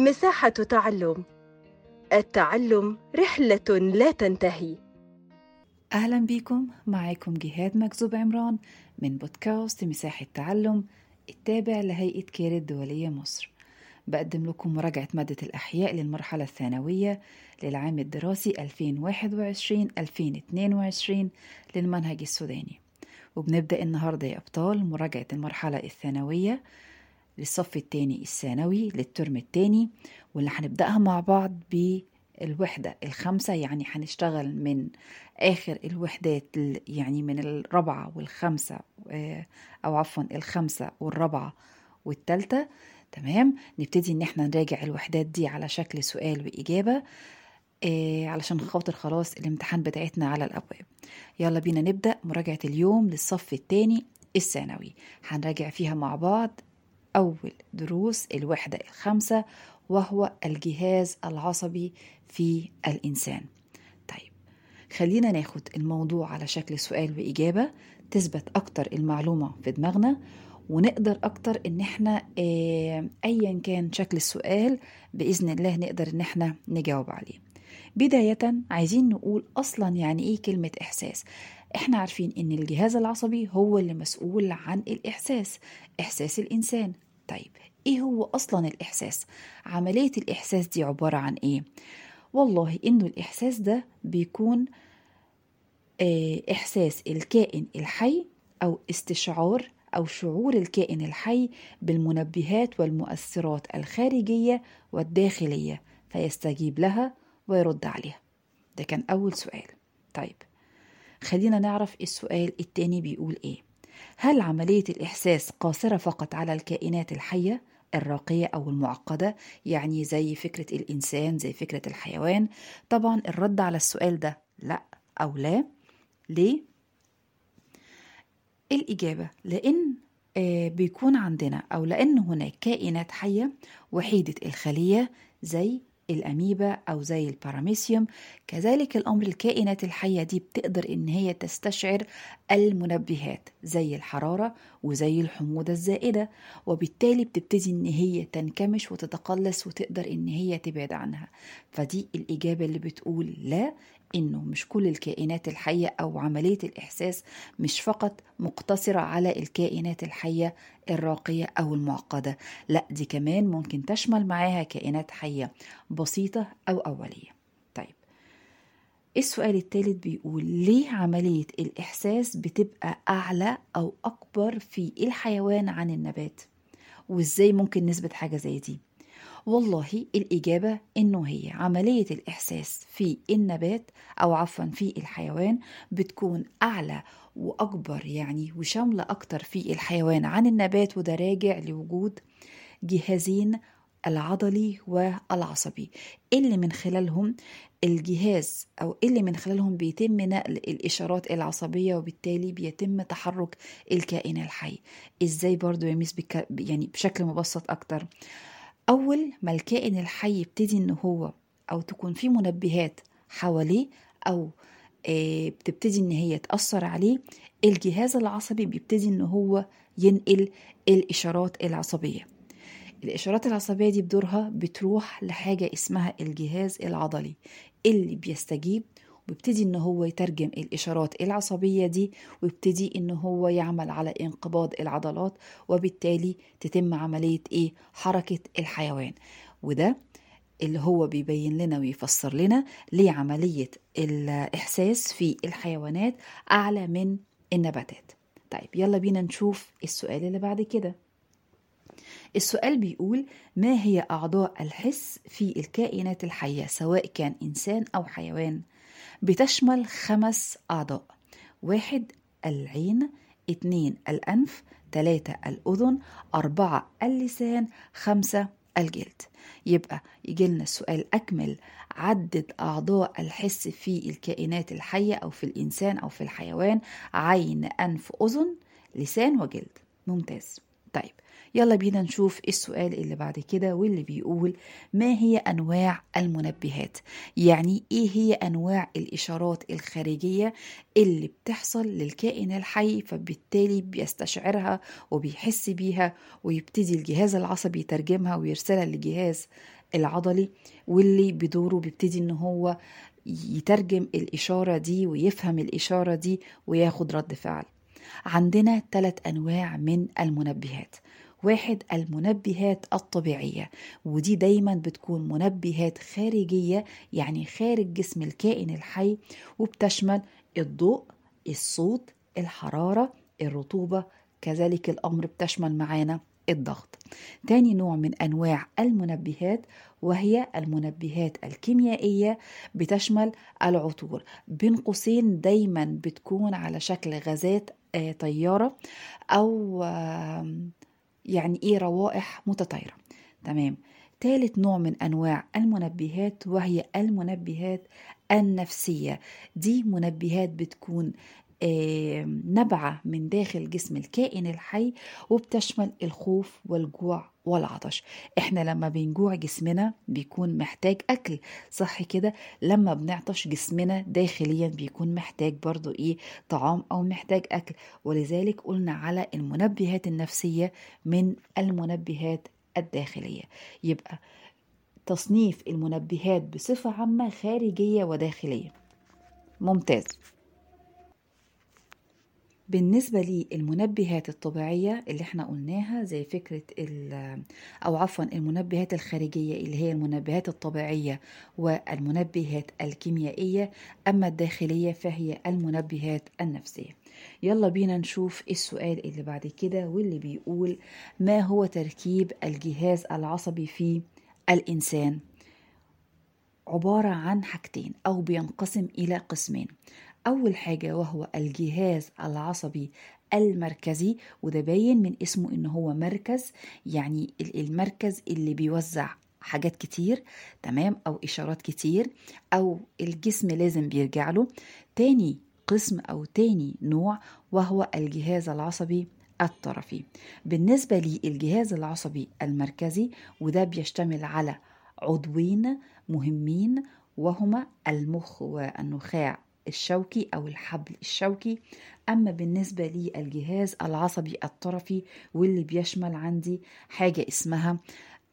مساحة تعلم. التعلم رحلة لا تنتهي. أهلا بكم. معاكم جهاد مكذوب عمران من بودكاست مساحة تعلم التابع لهيئة كير الدولية مصر. بقدم لكم مراجعة مادة الأحياء للمرحلة الثانوية للعام الدراسي 2021-2022 للمنهج السوداني. وبنبدأ النهاردة يا أبطال مراجعة المرحلة الثانوية. للصف الثاني الثانوي للترم الثاني واللي هنبدأها مع بعض بالوحدة الخامسة يعني هنشتغل من آخر الوحدات يعني من الرابعة والخامسة أو عفوا الخامسة والرابعة والتالتة. تمام؟ نبتدي إن إحنا نراجع الوحدات دي على شكل سؤال وإجابة آه علشان خاطر خلاص الامتحان بتاعتنا على الأبواب. يلا بينا نبدأ مراجعة اليوم للصف الثاني الثانوي. هنراجع فيها مع بعض أول دروس الوحدة الخامسة وهو الجهاز العصبي في الإنسان. طيب خلينا ناخد الموضوع على شكل سؤال وإجابة تثبت أكتر المعلومة في دماغنا ونقدر أكتر إن إحنا آه أيا كان شكل السؤال بإذن الله نقدر إن إحنا نجاوب عليه. بداية عايزين نقول أصلا يعني إيه كلمة إحساس إحنا عارفين إن الجهاز العصبي هو اللي مسؤول عن الإحساس إحساس الإنسان طيب إيه هو أصلا الإحساس؟ عملية الإحساس دي عبارة عن إيه؟ والله إنه الإحساس ده بيكون آه إحساس الكائن الحي أو استشعار أو شعور الكائن الحي بالمنبهات والمؤثرات الخارجية والداخلية فيستجيب لها ويرد عليها. ده كان أول سؤال. طيب خلينا نعرف السؤال التاني بيقول إيه. هل عملية الإحساس قاصرة فقط على الكائنات الحية الراقية أو المعقدة؟ يعني زي فكرة الإنسان زي فكرة الحيوان. طبعا الرد على السؤال ده لأ أو لا. ليه؟ الإجابة لأن بيكون عندنا أو لأن هناك كائنات حية وحيدة الخلية زي الأميبا أو زي الباراميسيوم. كذلك الأمر الكائنات الحية دي بتقدر إن هي تستشعر المنبهات زي الحرارة وزي الحموضة الزائدة وبالتالي بتبتدي إن هي تنكمش وتتقلص وتقدر إن هي تبعد عنها. فدي الإجابة اللي بتقول لا إنه مش كل الكائنات الحية أو عملية الإحساس مش فقط مقتصرة على الكائنات الحية الراقية أو المعقدة لأ دي كمان ممكن تشمل معاها كائنات حية بسيطة أو أولية. طيب السؤال الثالث بيقول ليه عملية الإحساس بتبقى أعلى أو أكبر في الحيوان عن النبات؟ وإزاي ممكن نثبت حاجة زي دي؟ والله الإجابة إنه هي عملية الإحساس في النبات أو عفوا في الحيوان بتكون أعلى وأكبر يعني وشاملة أكتر في الحيوان عن النبات وده راجع لوجود جهازين العضلي والعصبي. اللي من خلالهم الجهاز أو اللي من خلالهم بيتم نقل الإشارات العصبية وبالتالي بيتم تحرك الكائن الحي. إزاي برضو يا ميس يعني بشكل مبسط أكتر؟ أول ما الكائن الحي يبتدي إن هو أو تكون في منبهات حواليه أو بتبتدي إن هي تأثر عليه الجهاز العصبي بيبتدي إن هو ينقل الإشارات العصبية. الإشارات العصبية دي بدورها بتروح لحاجة اسمها الجهاز العضلي اللي بيستجيب ويبتدي إن هو يترجم الإشارات العصبية دي ويبتدي إن هو يعمل على انقباض العضلات وبالتالي تتم عملية إيه؟ حركة الحيوان. وده اللي هو بيبين لنا ويفسر لنا ليه عمليه الإحساس في الحيوانات أعلى من النباتات. طيب يلا بينا نشوف السؤال اللي بعد كده. السؤال بيقول ما هي أعضاء الحس في الكائنات الحية سواء كان إنسان أو حيوان؟ بتشمل خمس أعضاء. واحد العين اتنين الأنف تلاتة الأذن أربعة اللسان خمسة الجلد. يبقى يجيلنا السؤال أكمل. عدد أعضاء الحس في الكائنات الحية أو في الإنسان أو في الحيوان؟ عين أنف أذن لسان وجلد. ممتاز. طيب يلا بينا نشوف السؤال اللي بعد كده واللي بيقول ما هي أنواع المنبهات؟ يعني إيه هي أنواع الإشارات الخارجية اللي بتحصل للكائن الحي فبالتالي بيستشعرها وبيحس بيها ويبتدي الجهاز العصبي يترجمها ويرسلها لجهاز العضلي واللي بدوره بيبتدي إن هو يترجم الإشارة دي ويفهم الإشارة دي وياخد رد فعل. عندنا ثلاث أنواع من المنبهات. واحد المنبهات الطبيعية ودي دايما بتكون منبهات خارجية يعني خارج جسم الكائن الحي وبتشمل الضوء الصوت الحرارة الرطوبة كذلك الأمر بتشمل معانا الضغط. تاني نوع من أنواع المنبهات وهي المنبهات الكيميائية بتشمل العطور. بين قوسين دايما بتكون على شكل غازات طيارة أو يعني إيه روائح متطايرة. تمام. ثالث نوع من أنواع المنبهات وهي المنبهات النفسية. دي منبهات بتكون نبعة من داخل جسم الكائن الحي وبتشمل الخوف والجوع والعطش. إحنا لما بنجوع جسمنا بيكون محتاج أكل صح كده؟ لما بنعطش جسمنا داخليا بيكون محتاج برضو إيه؟ طعام أو محتاج أكل. ولذلك قلنا على المنبهات النفسية من المنبهات الداخلية. يبقى تصنيف المنبهات بصفة عامة خارجية وداخلية. ممتاز. بالنسبة للمنبهات الطبيعية اللي إحنا قلناها زي فكرة أو عفوا المنبهات الخارجية اللي هي المنبهات الطبيعية والمنبهات الكيميائية أما الداخلية فهي المنبهات النفسية. يلا بينا نشوف السؤال اللي بعد كده واللي بيقول ما هو تركيب الجهاز العصبي في الإنسان؟ عبارة عن حاجتين أو بينقسم إلى قسمين. أول حاجة وهو الجهاز العصبي المركزي وده باين من اسمه إن هو مركز يعني ال- المركز اللي بيوزع حاجات كتير تمام؟ أو إشارات كتير أو الجسم لازم بيرجع له. تاني قسم أو تاني نوع وهو الجهاز العصبي الطرفي. بالنسبة للجهاز العصبي المركزي وده بيشتمل على عضوين مهمين وهما المخ والنخاع. الشوكي أو الحبل الشوكي. أما بالنسبة للجهاز العصبي الطرفي واللي بيشمل عندي حاجة اسمها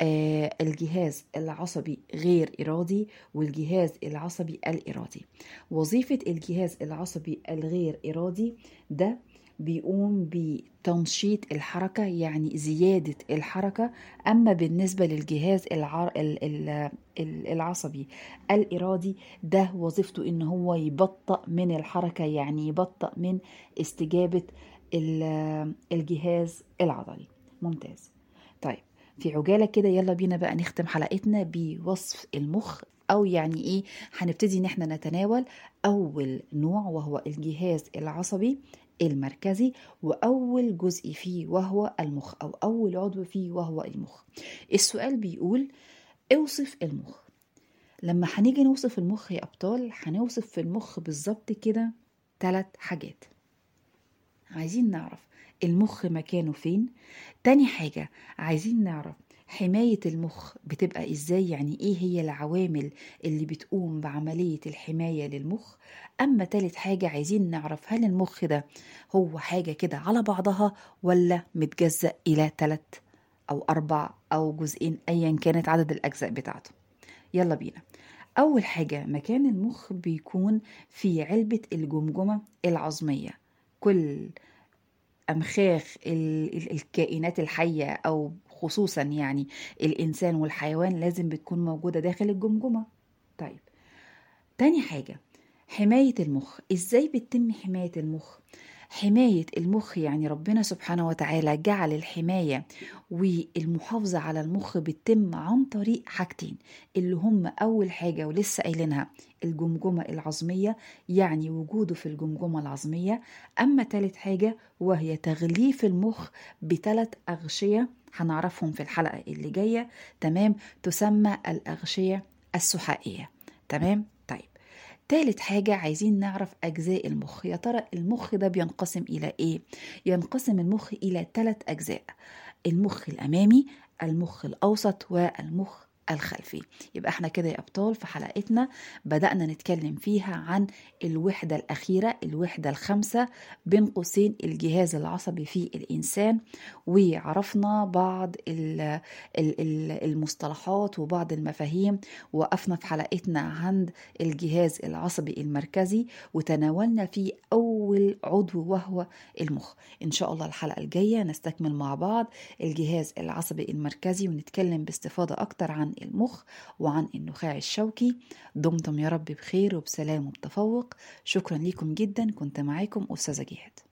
آه، الجهاز العصبي غير إرادي والجهاز العصبي الإرادي. وظيفة الجهاز العصبي الغير إرادي ده بيقوم بتنشيط الحركة يعني زيادة الحركة أما بالنسبة للجهاز العر... ال... ال... ال- العصبي الإرادي ده وظيفته إن هو يبطأ من الحركة يعني يبطأ من استجابة ال- الجهاز العضلي. ممتاز. طيب في عجالة كده يلا بينا بقى نختم حلقتنا بوصف المخ أو يعني إيه هنبتدي إن إحنا نتناول أول نوع وهو الجهاز العصبي المركزي وأول جزء فيه وهو المخ أو أول عضو فيه وهو المخ. السؤال بيقول أوصف المخ. لما هنيجي نوصف المخ يا أبطال هنوصف في المخ بالظبط كده ثلاث حاجات. عايزين نعرف المخ مكانه فين؟ تاني حاجة عايزين نعرف حماية المخ بتبقى إزاي؟ يعني إيه هي العوامل اللي بتقوم بعملية الحماية للمخ؟ أما تالت حاجة عايزين نعرف هل المخ ده هو حاجة كده على بعضها ولا متجزأ إلى تلات أو أربع أو جزئين ايا كانت عدد الأجزاء بتاعته؟ يلا بينا. أول حاجة مكان المخ بيكون في علبة الجمجمة العظمية. كل أمخاخ ال- ال- الكائنات الحية أو خصوصا يعني الإنسان والحيوان لازم بتكون موجودة داخل الجمجمة. طيب تاني حاجة حماية المخ. إزاي بتتم حماية المخ؟ حماية المخ يعني ربنا سبحانه وتعالى جعل الحماية والمحافظة على المخ بتتم عن طريق حاجتين اللي هم أول حاجة ولسه قايلينها الجمجمة العظمية يعني وجوده في الجمجمة العظمية. أما تالت حاجة وهي تغليف المخ بثلاث أغشية هنعرفهم في الحلقة اللي جاية. تمام؟ تسمى الأغشية السحائية. تمام؟ طيب. تالت حاجة عايزين نعرف أجزاء المخ. يا ترى المخ ده بينقسم إلى إيه؟ ينقسم المخ إلى ثلاث أجزاء. المخ الأمامي المخ الأوسط والمخ الخلفي. يبقى إحنا كده يا أبطال في حلقتنا بدأنا نتكلم فيها عن الوحدة الأخيرة الوحدة الخامسة بين قوسين الجهاز العصبي في الإنسان وعرفنا بعض ال- ال- ال- المصطلحات وبعض المفاهيم. وقفنا في حلقتنا عند الجهاز العصبي المركزي وتناولنا فيه أول عضو وهو المخ. إن شاء الله الحلقة الجاية نستكمل مع بعض الجهاز العصبي المركزي ونتكلم باستفاضة أكتر عن المخ وعن النخاع الشوكي. دمتم يا رب بخير وبسلام وبتفوق. شكرا لكم جدا. كنت معاكم أستاذة جهاد